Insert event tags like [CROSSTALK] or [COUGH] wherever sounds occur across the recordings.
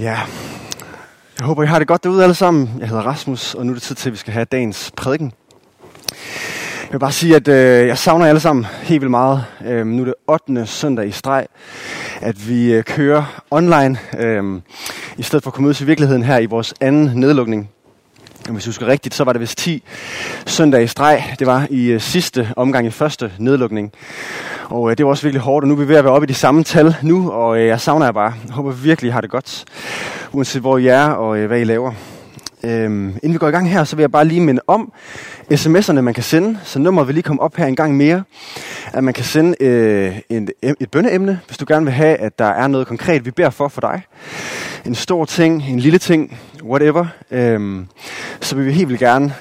Ja, jeg håber, I har det godt derude alle sammen. Jeg hedder Rasmus, og nu er det tid til, at vi skal have dagens prædiken. Jeg vil bare sige, at øh, jeg savner jer alle sammen helt vildt meget. Øhm, nu er det 8. søndag i streg, at vi øh, kører online, øh, i stedet for at komme ud til virkeligheden her i vores anden nedlukning. Og hvis du husker rigtigt, så var det vist 10 søndag i streg. Det var i øh, sidste omgang i første nedlukning. Og øh, det var også virkelig hårdt, og nu er vi ved at være oppe i de samme tal nu, og øh, jeg savner jer bare. Jeg håber virkelig, I har det godt, uanset hvor I er og øh, hvad I laver. Øhm, inden vi går i gang her, så vil jeg bare lige minde om sms'erne, man kan sende. Så nummeret vil lige komme op her en gang mere. At man kan sende øh, en, et bønneemne, hvis du gerne vil have, at der er noget konkret, vi beder for for dig. En stor ting, en lille ting, whatever. Øhm, så vil vi helt vildt gerne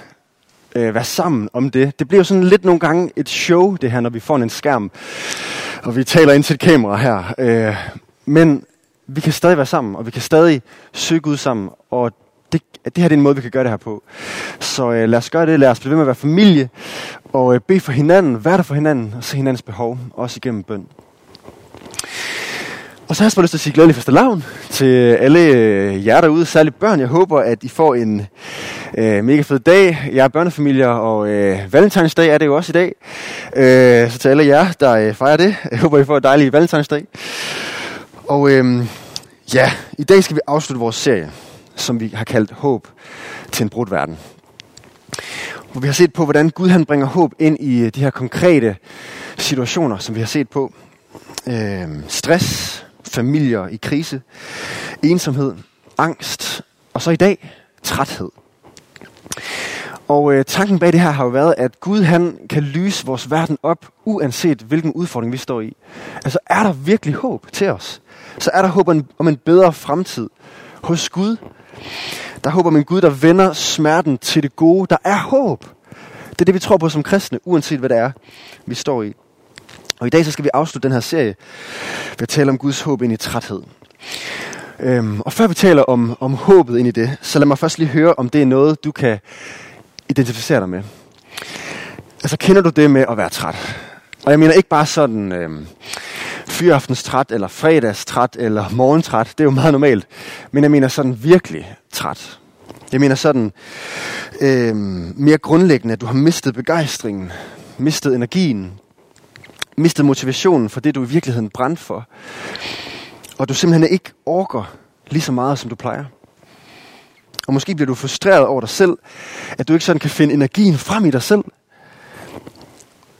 øh, være sammen om det. Det bliver jo sådan lidt nogle gange et show, det her, når vi får en skærm, og vi taler ind til et kamera her. Øh, men vi kan stadig være sammen, og vi kan stadig søge Gud sammen, og det, det her det er en måde, vi kan gøre det her på. Så øh, lad os gøre det, lad os blive ved med at være familie, og øh, bede for hinanden, være der for hinanden, og se hinandens behov, også igennem bøn. Og så har jeg bare lyst til at sige glædelig fastelavn til alle øh, jer derude, særligt børn. Jeg håber, at I får en øh, mega fed dag. Jeg er børnefamilier, og øh, valentinsdag er det jo også i dag. Øh, så til alle jer, der øh, fejrer det, [LAUGHS] jeg håber, I får en dejlig valentinsdag. Og øh, ja, i dag skal vi afslutte vores serie, som vi har kaldt Håb til en brudt verden. Hvor vi har set på, hvordan Gud han bringer håb ind i øh, de her konkrete situationer, som vi har set på. Øh, stress, familier i krise, ensomhed, angst, og så i dag træthed. Og øh, tanken bag det her har jo været, at Gud han kan lyse vores verden op, uanset hvilken udfordring vi står i. Altså er der virkelig håb til os? Så er der håb om en, bedre fremtid hos Gud. Der er håb om en Gud, der vender smerten til det gode. Der er håb. Det er det, vi tror på som kristne, uanset hvad det er, vi står i. Og i dag så skal vi afslutte den her serie ved at tale om Guds håb ind i træthed. Øhm, og før vi taler om, om håbet ind i det, så lad mig først lige høre, om det er noget, du kan identificere dig med. Altså kender du det med at være træt? Og jeg mener ikke bare sådan øhm, fyraftens træt, eller fredags træt, eller morgentræt. Det er jo meget normalt. Men jeg mener sådan virkelig træt. Jeg mener sådan øhm, mere grundlæggende, at du har mistet begejstringen, mistet energien, mistet motivationen for det, du i virkeligheden brændte for. Og du simpelthen ikke orker lige så meget, som du plejer. Og måske bliver du frustreret over dig selv, at du ikke sådan kan finde energien frem i dig selv.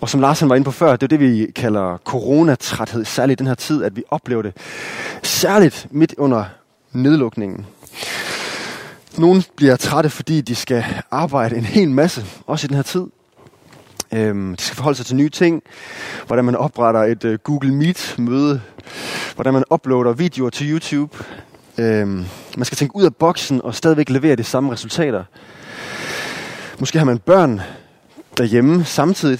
Og som Lars han var inde på før, det er det, vi kalder coronatræthed, særligt i den her tid, at vi oplever det. Særligt midt under nedlukningen. Nogle bliver trætte, fordi de skal arbejde en hel masse, også i den her tid. Øhm, de skal forholde sig til nye ting, hvordan man opretter et øh, Google Meet-møde, hvordan man uploader videoer til YouTube. Øhm, man skal tænke ud af boksen og stadigvæk levere de samme resultater. Måske har man børn derhjemme samtidig,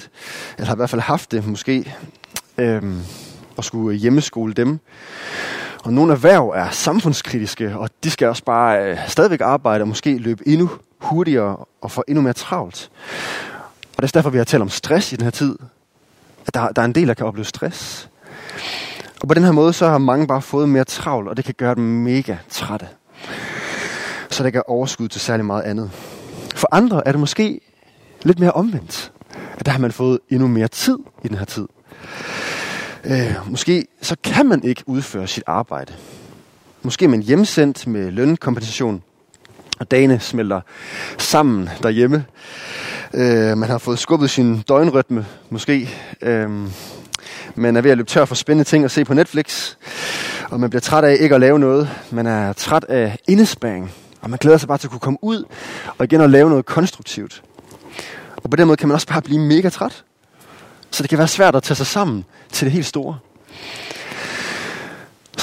eller har i hvert fald haft det måske, øhm, og skulle hjemmeskole dem. Og nogle erhverv er samfundskritiske, og de skal også bare øh, stadigvæk arbejde og måske løbe endnu hurtigere og få endnu mere travlt. Og det er derfor, vi har talt om stress i den her tid. At der, der er en del, der kan opleve stress. Og på den her måde, så har mange bare fået mere travlt, og det kan gøre dem mega trætte. Så der kan overskud til særlig meget andet. For andre er det måske lidt mere omvendt. At der har man fået endnu mere tid i den her tid. Øh, måske så kan man ikke udføre sit arbejde. Måske er man hjemsendt med lønkompensation, og dagene smelter sammen derhjemme. Øh, man har fået skubbet sin døgnrytme, måske. Øh, man er ved at løbe tør for spændende ting at se på Netflix. Og man bliver træt af ikke at lave noget. Man er træt af indespæring. Og man glæder sig bare til at kunne komme ud og igen at lave noget konstruktivt. Og på den måde kan man også bare blive mega træt. Så det kan være svært at tage sig sammen til det helt store.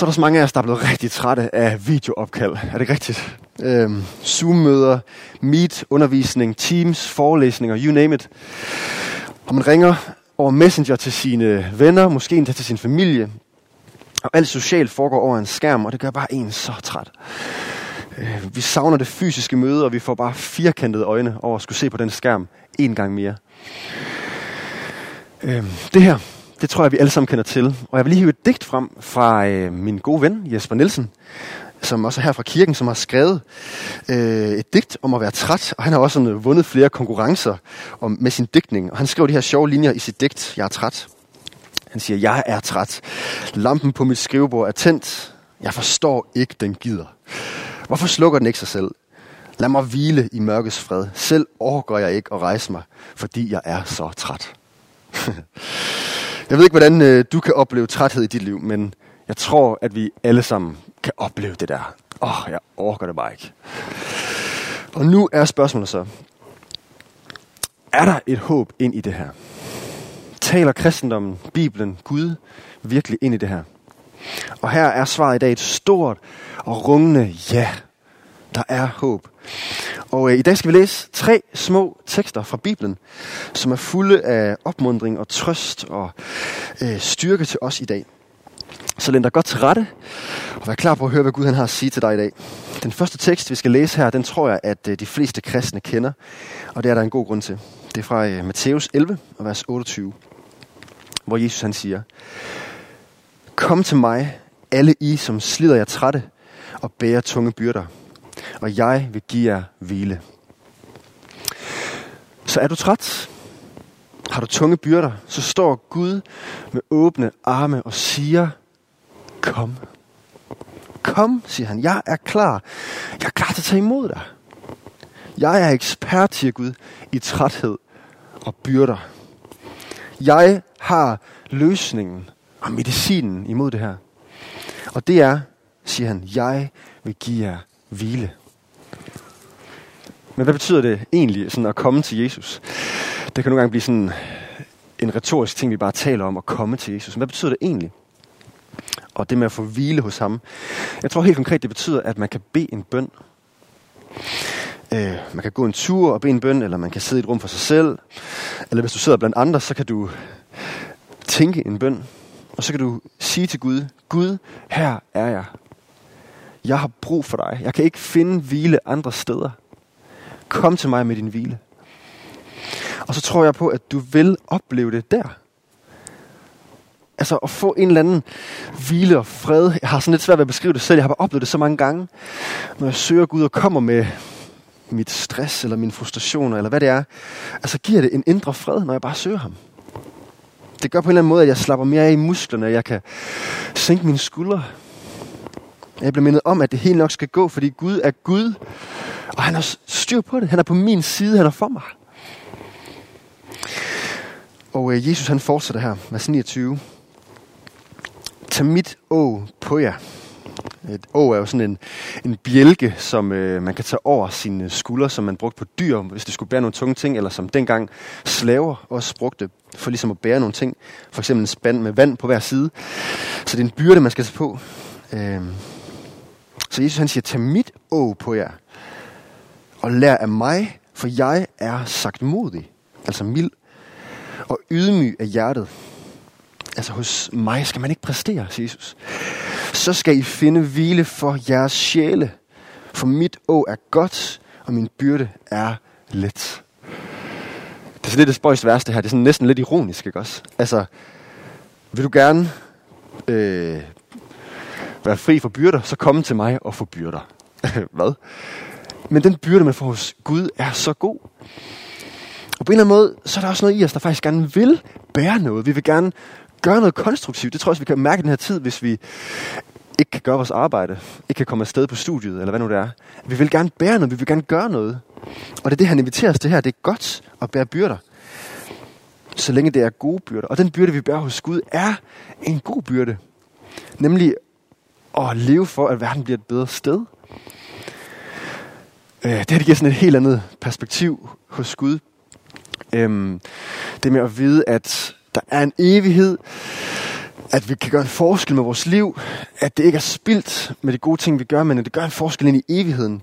Så er der så mange af os, der er blevet rigtig trætte af videoopkald. Er det rigtigt? Øhm, Zoom-møder, Meet, undervisning, Teams, forelæsninger, you name it. Og man ringer over Messenger til sine venner, måske endda til sin familie. Og alt socialt foregår over en skærm, og det gør bare en så træt. Øh, vi savner det fysiske møde, og vi får bare firkantede øjne over at skulle se på den skærm en gang mere. Øh, det her, det tror jeg, vi alle sammen kender til. Og jeg vil lige hive et digt frem fra øh, min gode ven, Jesper Nielsen. som også er her fra kirken, som har skrevet øh, et digt om at være træt, og han har også sådan, vundet flere konkurrencer om, med sin digtning. Og han skrev de her sjove linjer i sit digt, Jeg er træt. Han siger, jeg er træt. Lampen på mit skrivebord er tændt. Jeg forstår ikke, den gider. Hvorfor slukker den ikke sig selv? Lad mig hvile i mørkets fred. Selv overgår jeg ikke at rejse mig, fordi jeg er så træt. [LAUGHS] jeg ved ikke, hvordan øh, du kan opleve træthed i dit liv, men jeg tror, at vi alle sammen kan opleve det der. Åh, oh, jeg orker det bare ikke. Og nu er spørgsmålet så, er der et håb ind i det her? Taler kristendommen, Bibelen, Gud virkelig ind i det her? Og her er svaret i dag et stort og rungende ja. Der er håb. Og øh, i dag skal vi læse tre små tekster fra Bibelen, som er fulde af opmundring og trøst og øh, styrke til os i dag. Så læn dig godt til rette, og vær klar på at høre, hvad Gud han har at sige til dig i dag. Den første tekst, vi skal læse her, den tror jeg, at øh, de fleste kristne kender, og det er der en god grund til. Det er fra øh, Matthæus 11, og vers 28, hvor Jesus han siger, Kom til mig, alle I, som slider jer trætte og bærer tunge byrder, og jeg vil give jer hvile. Så er du træt? Har du tunge byrder? Så står Gud med åbne arme og siger, kom. Kom, siger han. Jeg er klar. Jeg er klar til at tage imod dig. Jeg er ekspert, siger Gud, i træthed og byrder. Jeg har løsningen og medicinen imod det her. Og det er, siger han, jeg vil give jer hvile. Men hvad betyder det egentlig sådan at komme til Jesus? Det kan nogle gange blive sådan en retorisk ting, vi bare taler om, at komme til Jesus. Men hvad betyder det egentlig? Og det med at få hvile hos ham. Jeg tror helt konkret, det betyder, at man kan bede en bøn. Øh, man kan gå en tur og bede en bøn, eller man kan sidde i et rum for sig selv. Eller hvis du sidder blandt andre, så kan du tænke en bøn. Og så kan du sige til Gud, Gud, her er jeg. Jeg har brug for dig. Jeg kan ikke finde hvile andre steder. Kom til mig med din hvile. Og så tror jeg på, at du vil opleve det der. Altså at få en eller anden hvile og fred. Jeg har sådan lidt svært ved at beskrive det selv. Jeg har bare oplevet det så mange gange. Når jeg søger Gud og kommer med mit stress eller mine frustrationer eller hvad det er. Altså giver det en indre fred, når jeg bare søger ham. Det gør på en eller anden måde, at jeg slapper mere af i musklerne, og jeg kan sænke mine skuldre. Jeg bliver mindet om, at det helt nok skal gå, fordi Gud er Gud, og han har styr på det. Han er på min side, han er for mig. Og øh, Jesus han fortsætter her, vers 29. Tag mit å på jer. Et å er jo sådan en, en bjælke, som øh, man kan tage over sine skuldre, som man brugte på dyr, hvis det skulle bære nogle tunge ting, eller som dengang slaver også brugte for ligesom at bære nogle ting. For eksempel en spand med vand på hver side. Så det er en byrde, man skal tage på. Øh, så Jesus han siger, tag mit å på jer, og lær af mig, for jeg er sagt modig, altså mild, og ydmyg af hjertet. Altså hos mig skal man ikke præstere, siger Jesus. Så skal I finde hvile for jeres sjæle, for mit å er godt, og min byrde er let. Det er så lidt det spøjst værste her. Det er sådan næsten lidt ironisk, ikke også? Altså, vil du gerne øh, være fri for byrder, så kom til mig og få byrder. [LAUGHS] Hvad? Men den byrde, man får hos Gud, er så god. Og på en eller anden måde, så er der også noget i os, der faktisk gerne vil bære noget. Vi vil gerne gøre noget konstruktivt. Det tror jeg også, vi kan mærke i den her tid, hvis vi ikke kan gøre vores arbejde, ikke kan komme afsted på studiet, eller hvad nu det er. Vi vil gerne bære noget, vi vil gerne gøre noget. Og det er det, han inviterer os til her. Det er godt at bære byrder. Så længe det er gode byrder. Og den byrde, vi bærer hos Gud, er en god byrde. Nemlig og leve for, at verden bliver et bedre sted. Øh, det her det giver sådan et helt andet perspektiv hos Gud. Øhm, det med at vide, at der er en evighed, at vi kan gøre en forskel med vores liv, at det ikke er spildt med de gode ting, vi gør, men at det gør en forskel ind i evigheden.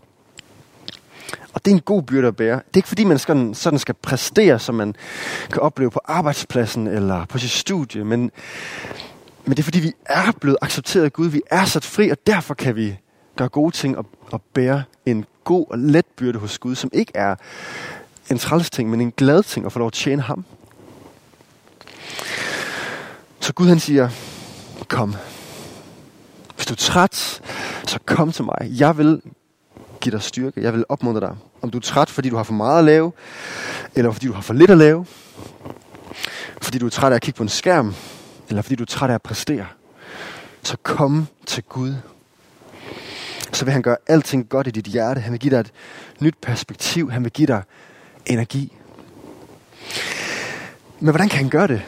Og det er en god byrde at bære. Det er ikke fordi, man skal, sådan skal præstere, som man kan opleve på arbejdspladsen eller på sit studie, men, men det er fordi, vi er blevet accepteret af Gud. Vi er sat fri, og derfor kan vi gøre gode ting og, og bære en god og let byrde hos Gud, som ikke er en træls ting, men en glad ting at få lov at tjene ham. Så Gud han siger, kom. Hvis du er træt, Så kom til mig. Jeg vil give dig styrke. Jeg vil opmuntre dig. Om du er træt, fordi du har for meget at lave, eller fordi du har for lidt at lave, fordi du er træt af at kigge på en skærm, eller fordi du er træt af at præstere, så kom til Gud. Så vil han gøre alting godt i dit hjerte. Han vil give dig et nyt perspektiv. Han vil give dig energi. Men hvordan kan han gøre det?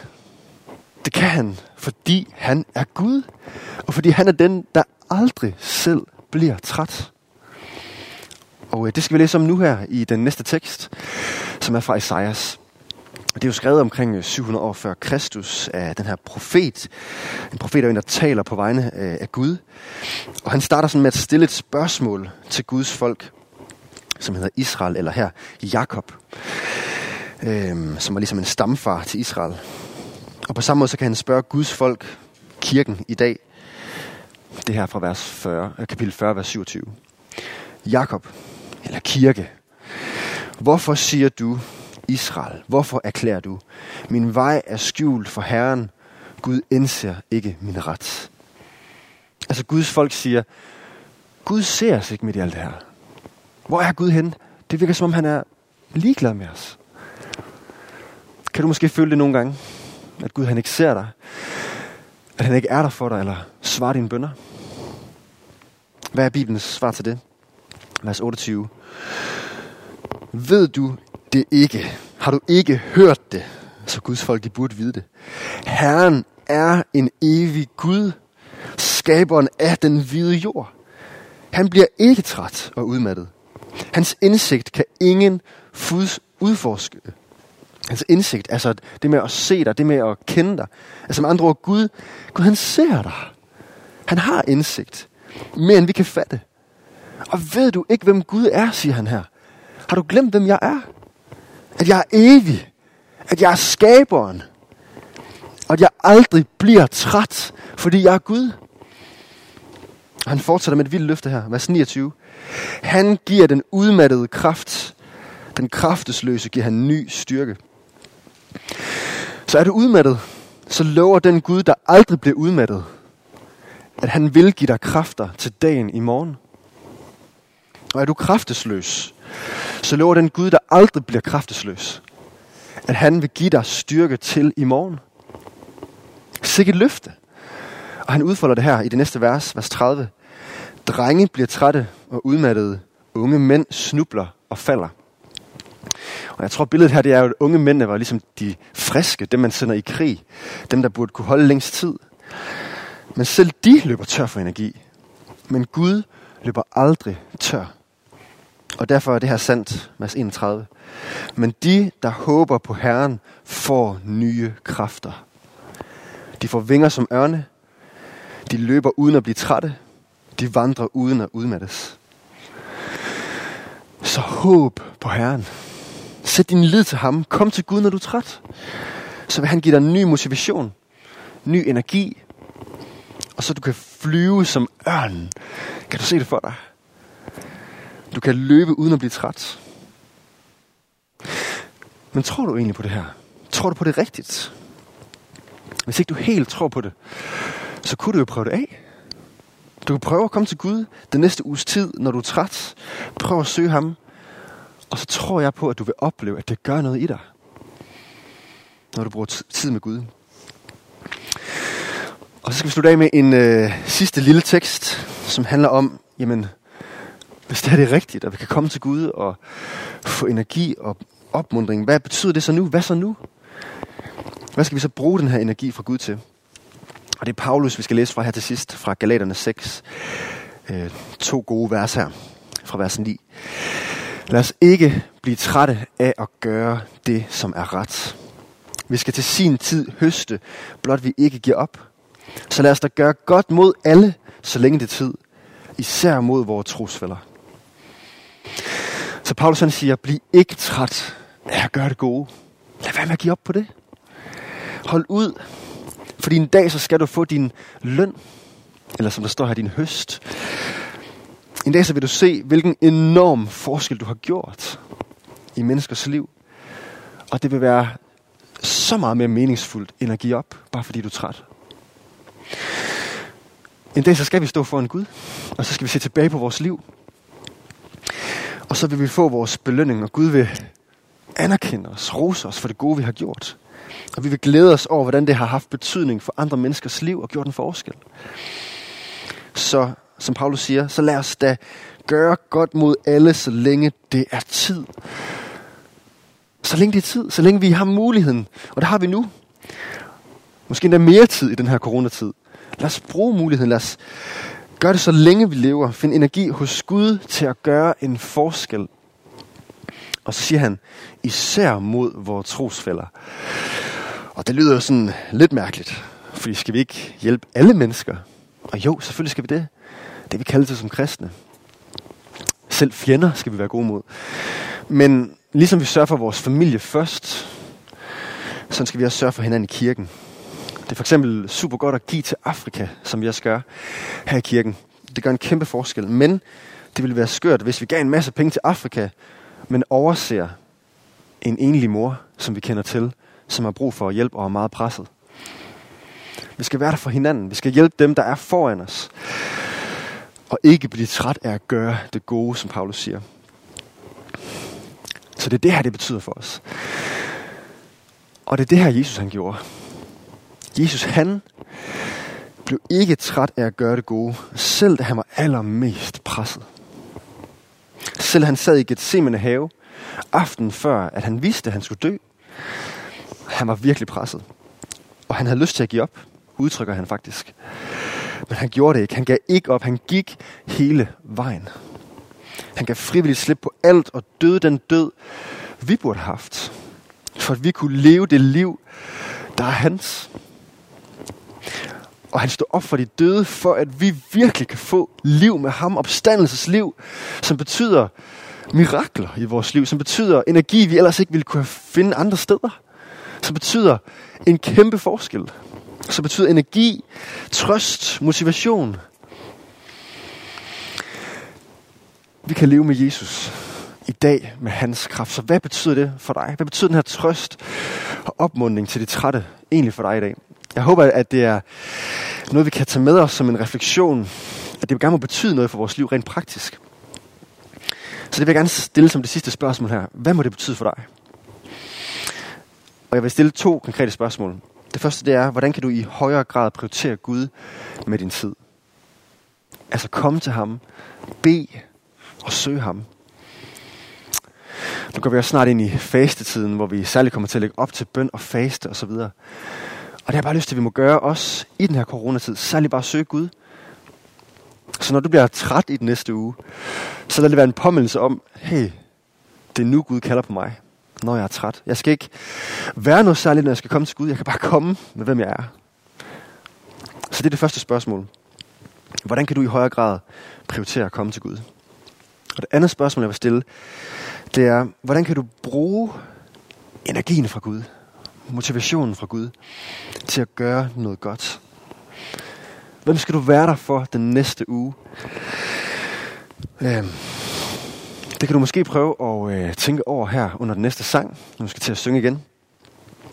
Det kan han, fordi han er Gud. Og fordi han er den, der aldrig selv bliver træt. Og øh, det skal vi læse om nu her i den næste tekst, som er fra Esajas. Det er jo skrevet omkring øh, 700 år før Kristus af den her profet. En profet, der, der taler på vegne øh, af Gud. Og han starter sådan med at stille et spørgsmål til Guds folk, som hedder Israel, eller her Jakob, øhm, som var ligesom en stamfar til Israel. Og på samme måde så kan han spørge Guds folk, kirken i dag, det her fra vers 40, øh, kapitel 40, vers 27. Jakob, eller kirke, hvorfor siger du, Israel, hvorfor erklærer du, min vej er skjult for Herren, Gud indser ikke min ret. Altså Guds folk siger, Gud ser os ikke midt i alt det her. Hvor er Gud hen? Det virker som om han er ligeglad med os. Kan du måske føle det nogle gange? At Gud han ikke ser dig? At han ikke er der for dig, eller svarer dine bønder? Hvad er Bibelens svar til det? Vers 28. Ved du det ikke? Har du ikke hørt det? Så Guds folk, de burde vide det. Herren er en evig Gud, skaberen af den hvide jord. Han bliver ikke træt og udmattet. Hans indsigt kan ingen fuds udforske. Hans indsigt, altså det med at se dig, det med at kende dig. Altså med andre ord, Gud, Gud han ser dig. Han har indsigt. Mere end vi kan fatte. Og ved du ikke, hvem Gud er, siger han her. Har du glemt, hvem jeg er? At jeg er evig. At jeg er skaberen. Og at jeg aldrig bliver træt, fordi jeg er Gud. Og han fortsætter med et vildt løfte her, vers 29. Han giver den udmattede kraft. Den kraftesløse giver han ny styrke. Så er du udmattet, så lover den Gud, der aldrig bliver udmattet, at han vil give dig kræfter til dagen i morgen. Og er du kraftesløs, så lover den Gud, der aldrig bliver kraftesløs, at han vil give dig styrke til i morgen. Sikke løfte. Og han udfolder det her i det næste vers, vers 30. Drenge bliver trætte og udmattede. Unge mænd snubler og falder. Og jeg tror, billedet her det er jo, at unge mænd var ligesom de friske, dem man sender i krig. Dem, der burde kunne holde længst tid. Men selv de løber tør for energi. Men Gud løber aldrig tør. Og derfor er det her sandt, vers 31. Men de, der håber på Herren, får nye kræfter. De får vinger som ørne. De løber uden at blive trætte. De vandrer uden at udmattes. Så håb på Herren. Sæt din lid til ham. Kom til Gud, når du er træt. Så vil han give dig ny motivation, ny energi, og så du kan flyve som ørnen. Kan du se det for dig? Du kan løbe uden at blive træt. Men tror du egentlig på det her? Tror du på det rigtigt? Hvis ikke du helt tror på det, så kunne du jo prøve det af. Du kan prøve at komme til Gud den næste uges tid, når du er træt. Prøv at søge ham. Og så tror jeg på, at du vil opleve, at det gør noget i dig. Når du bruger tid med Gud. Og så skal vi slutte af med en øh, sidste lille tekst, som handler om, jamen, hvis det er det rigtigt, at vi kan komme til Gud og få energi og opmundring, hvad betyder det så nu? Hvad så nu? Hvad skal vi så bruge den her energi fra Gud til? Og det er Paulus, vi skal læse fra her til sidst, fra Galaterne 6. Øh, to gode vers her, fra vers 9. Lad os ikke blive trætte af at gøre det, som er ret. Vi skal til sin tid høste, blot vi ikke giver op. Så lad os da gøre godt mod alle, så længe det er tid. Især mod vores trosfælder. Så Paulus han siger, bliv ikke træt af at gøre det gode. Lad være med at give op på det. Hold ud, fordi en dag så skal du få din løn, eller som der står her, din høst. En dag så vil du se, hvilken enorm forskel du har gjort i menneskers liv. Og det vil være så meget mere meningsfuldt end at give op, bare fordi du er træt. En dag så skal vi stå foran Gud, og så skal vi se tilbage på vores liv. Og så vil vi få vores belønning, og Gud vil anerkende os, rose os for det gode, vi har gjort. Og vi vil glæde os over, hvordan det har haft betydning for andre menneskers liv og gjort en forskel. Så, som Paulus siger, så lad os da gøre godt mod alle, så længe det er tid. Så længe det er tid, så længe vi har muligheden, og det har vi nu. Måske endda mere tid i den her coronatid. Lad os bruge muligheden, lad os Gør det så længe vi lever. Find energi hos Gud til at gøre en forskel. Og så siger han, især mod vores trosfælder. Og det lyder jo sådan lidt mærkeligt, fordi skal vi ikke hjælpe alle mennesker? Og jo, selvfølgelig skal vi det. Det vi kalder til som kristne. Selv fjender skal vi være gode mod. Men ligesom vi sørger for vores familie først, så skal vi også sørge for hinanden i kirken. Det er for eksempel super godt at give til Afrika, som vi skal her i kirken. Det gør en kæmpe forskel. Men det ville være skørt, hvis vi gav en masse penge til Afrika, men overser en enlig mor, som vi kender til, som har brug for hjælp og er meget presset. Vi skal være der for hinanden. Vi skal hjælpe dem, der er foran os. Og ikke blive træt af at gøre det gode, som Paulus siger. Så det er det her, det betyder for os. Og det er det her, Jesus han gjorde. Jesus han blev ikke træt af at gøre det gode, selv da han var allermest presset. Selv han sad i Gethsemane have, aften før, at han vidste, at han skulle dø. Han var virkelig presset. Og han havde lyst til at give op, udtrykker han faktisk. Men han gjorde det ikke. Han gav ikke op. Han gik hele vejen. Han gav frivilligt slip på alt og døde den død, vi burde have haft. For at vi kunne leve det liv, der er hans. Og han stod op for de døde, for at vi virkelig kan få liv med ham, opstandelsesliv, som betyder mirakler i vores liv, som betyder energi, vi ellers ikke ville kunne finde andre steder, som betyder en kæmpe forskel, som betyder energi, trøst, motivation. Vi kan leve med Jesus i dag med hans kraft. Så hvad betyder det for dig? Hvad betyder den her trøst og opmundring til de trætte egentlig for dig i dag? Jeg håber, at det er noget, vi kan tage med os som en refleksion, at det gerne må betyde noget for vores liv rent praktisk. Så det vil jeg gerne stille som det sidste spørgsmål her. Hvad må det betyde for dig? Og jeg vil stille to konkrete spørgsmål. Det første det er, hvordan kan du i højere grad prioritere Gud med din tid? Altså komme til ham, bed og søge ham. Nu går vi også snart ind i fastetiden, hvor vi særligt kommer til at lægge op til bøn og faste osv. Og, og det har jeg bare lyst til, at vi må gøre os i den her coronatid. Særligt bare søge Gud. Så når du bliver træt i den næste uge, så lad det være en påmindelse om, hey, det er nu Gud kalder på mig, når jeg er træt. Jeg skal ikke være noget særligt, når jeg skal komme til Gud. Jeg kan bare komme med, hvem jeg er. Så det er det første spørgsmål. Hvordan kan du i højere grad prioritere at komme til Gud? Og det andet spørgsmål, jeg vil stille, det er, hvordan kan du bruge energien fra Gud, motivationen fra Gud, til at gøre noget godt? Hvem skal du være der for den næste uge? Øhm, det kan du måske prøve at øh, tænke over her under den næste sang, når du skal til at synge igen.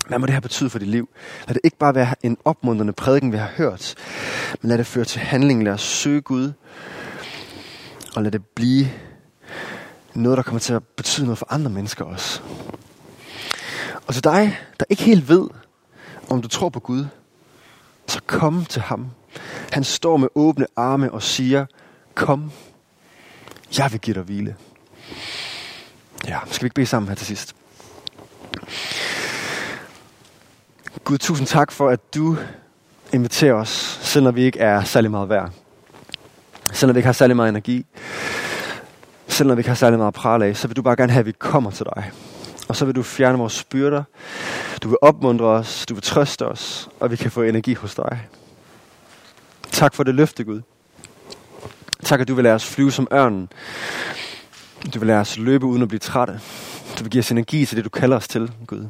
Hvad må det her betyde for dit liv? Lad det ikke bare være en opmuntrende prædiken, vi har hørt, men lad det føre til handling. Lad os søge Gud, og lad det blive noget, der kommer til at betyde noget for andre mennesker også. Og til dig, der ikke helt ved, om du tror på Gud, så kom til ham. Han står med åbne arme og siger, kom, jeg vil give dig hvile. Ja, skal vi ikke bede sammen her til sidst? Gud, tusind tak for, at du inviterer os, selv når vi ikke er særlig meget værd. Selv når vi ikke har særlig meget energi. Selv når vi ikke har særlig meget pral af, så vil du bare gerne have, at vi kommer til dig. Og så vil du fjerne vores byrder. Du vil opmuntre os. Du vil trøste os. Og vi kan få energi hos dig. Tak for det løfte, Gud. Tak, at du vil lade os flyve som ørnen. Du vil lade os løbe uden at blive trætte. Du vil give os energi til det, du kalder os til, Gud.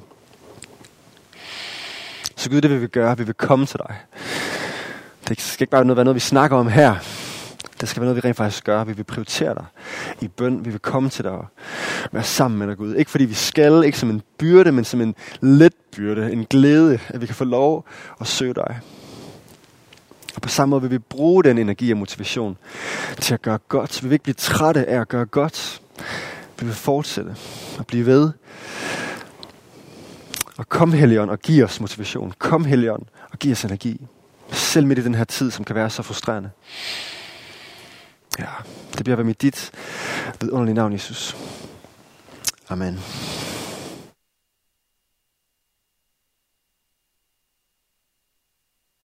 Så Gud, det vil vi gøre. Vi vil komme til dig. Det skal ikke bare noget, være noget, vi snakker om her. Det skal være noget, vi rent faktisk gør. Vi vil prioritere dig i bøn. Vi vil komme til dig og være sammen med dig, Gud. Ikke fordi vi skal, ikke som en byrde, men som en let byrde. En glæde, at vi kan få lov at søge dig. Og på samme måde vil vi bruge den energi og motivation til at gøre godt. Vi vil ikke blive trætte af at gøre godt. Vi vil fortsætte og blive ved. Og kom Helion og giv os motivation. Kom Helion og giv os energi. Selv midt i den her tid, som kan være så frustrerende. Ja, det bliver ved mit dit vidunderlige navn, Jesus. Amen.